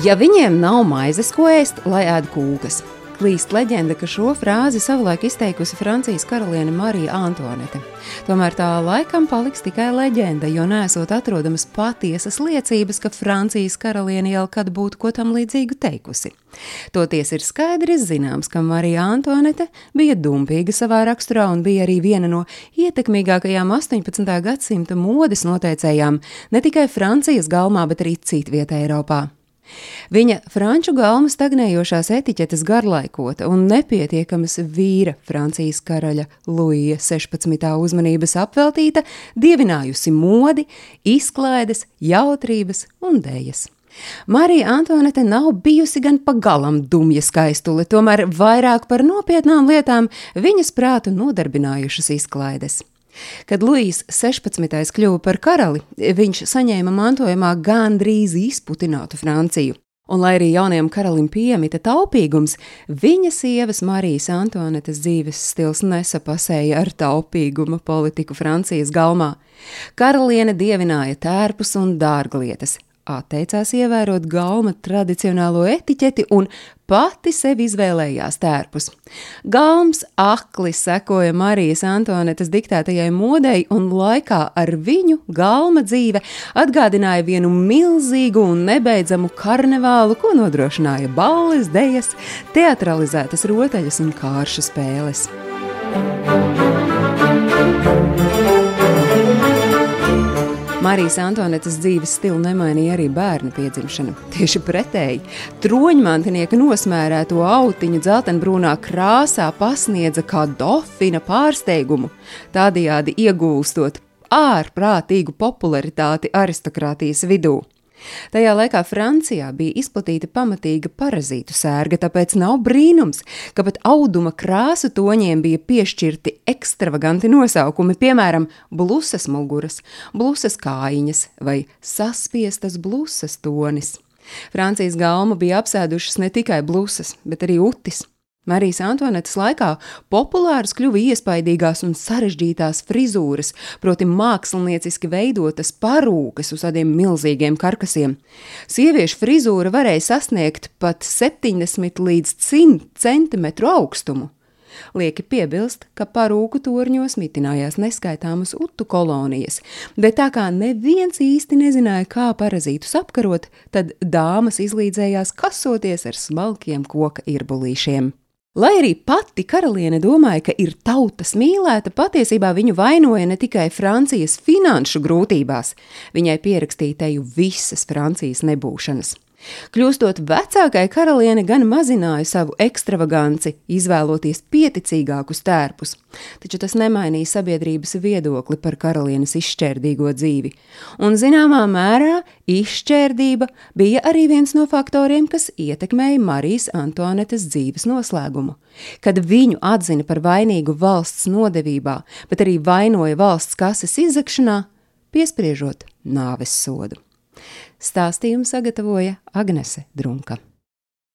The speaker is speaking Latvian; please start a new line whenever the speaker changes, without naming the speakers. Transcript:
Ja viņiem nav maizes, ko ēst, lai ēd kūkas. Klīst leģenda, ka šo frāzi savulaik izteikusi Francijas karaliene Marija Antoanete. Tomēr tā laikam paliks tikai leģenda, jo nesot atrodamas patiesas liecības, ka Francijas karaliene jau kad būtu ko tam līdzīgu teikusi. Toties ir skaidri zināms, ka Marija Antoanete bija dumpīga savā raksturā un bija arī viena no ietekmīgākajām 18. gadsimta modes noteicējām ne tikai Francijas galmā, bet arī citvietā Eiropā. Viņa franču galma stagnējošās etiķetes garlaikota un nepietiekamas vīra Francijas karaļa Luija 16. uzmanības apveltīta, dievinājusi modi, izklaides, jautrības un dējas. Marija Antonete nav bijusi gan pagalam dumja skaistule, tomēr vairāk par nopietnām lietām viņas prātu nodarbinājušas izklaides. Kad Luīs 16. kļuva par karali, viņš saņēma mantojumā gandrīz izputinātu Franciju. Un, lai arī jaunajam karalim piemita taupīgums, viņa sievas Marijas Antonetes dzīves stils nesapasēja ar taupīguma politiku Francijas galmā. Karaliene dievināja tērpus un dārglietas, atteicās ievērot galma tradicionālo etiķeti un pati sev izvēlējās tērpus. Galms akli sekoja Marijas Antonetes diktētajai modei, un laikā ar viņu galma dzīve atgādināja vienu milzīgu un nebeidzamu karnevālu, ko nodrošināja balles, dejas, teatralizētas rotaļas un kāršu spēles. Marijas Antonetes dzīves stilu nemainīja arī bērnu piedzimšana. Tieši pretēji, troņmantinieka nosmērēto autiņu dzeltenbrūnā krāsā pasniedza kā dofina pārsteigumu, tādējādi iegūstot ārprātīgu popularitāti aristokrātijas vidū. Tajā laikā Francijā bija izplatīta pamatīga parazītu sērga, tāpēc nav brīnums, ka pat auduma krāsu toņiem bija piešķirti ekstravaganti nosaukumi, piemēram, blusas muguras, blusas kājiņas vai saspiestas blusas tonis. Francijas galma bija apsēdušas ne tikai blusas, bet arī utis. Marijas Antonetes laikā populāras kļuva iespaidīgās un sarežģītās frizūras, proti mākslinieciski veidotas parūkas uz tādiem milzīgiem karkasiem. Sieviešu frizūra varēja sasniegt pat 70 līdz 100 cm augstumu. Lieki piebilst, ka parūku torņos mitinājās neskaitāmas utu kolonijas, bet tā kā neviens īsti nezināja, kā parazītus apkarot, tad dāmas izlīdzējās kasoties ar smalkiem koka irbulīšiem. Lai arī pati karaliene domāja, ka ir tautas mīlēta, patiesībā viņu vainoja ne tikai Francijas finanšu grūtībās, viņai pierakstīja teju visas Francijas nebūšanas. Kļūstot vecākai, karaliene gan mazināja savu ekstravaganci, izvēloties pieticīgākus tērpus, taču tas nemainīja sabiedrības viedokli par karalienes izšķērdīgo dzīvi. Un zināmā mērā izšķērdība bija arī viens no faktoriem, kas ietekmēja Marijas Antoanetes dzīves noslēgumu. Kad viņu atzina par vainīgu valsts nodevībā, bet arī vainoja valsts kases izzakšanā, piespriežot nāves sodu. Stāstījumu sagatavoja Agnese Drunka.